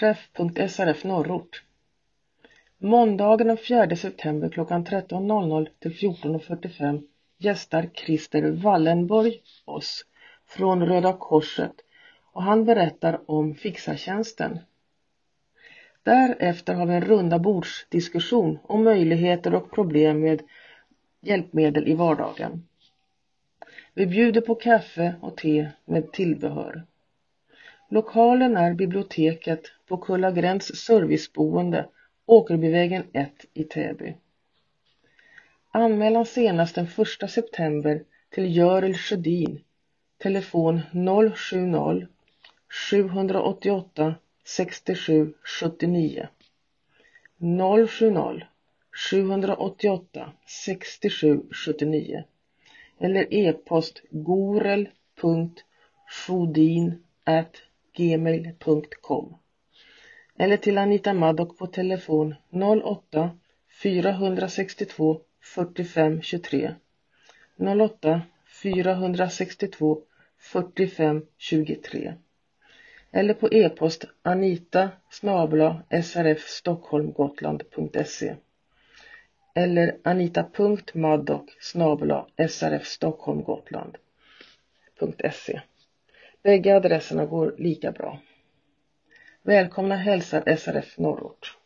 Träff.srf Norrort Måndagen den 4 september klockan 13.00 till 14.45 gästar Christer Wallenborg oss från Röda Korset och han berättar om fixartjänsten. Därefter har vi en runda bordsdiskussion om möjligheter och problem med hjälpmedel i vardagen. Vi bjuder på kaffe och te med tillbehör. Lokalen är biblioteket på Kullagrens serviceboende Åkerbyvägen 1 i Täby. Anmälan senast den 1 september till Görel Sjödin, telefon 070 788 67 79 070 788 67 79 eller e-post gmail.com eller till Anita Maddock på telefon 08 462 45 23 08 462 45 23 eller på e-post anita snabla srfstockholmgotland.se eller anita.maddock snabla srfstockholmgotland.se Bägge adresserna går lika bra. Välkomna hälsar SRF Norrort.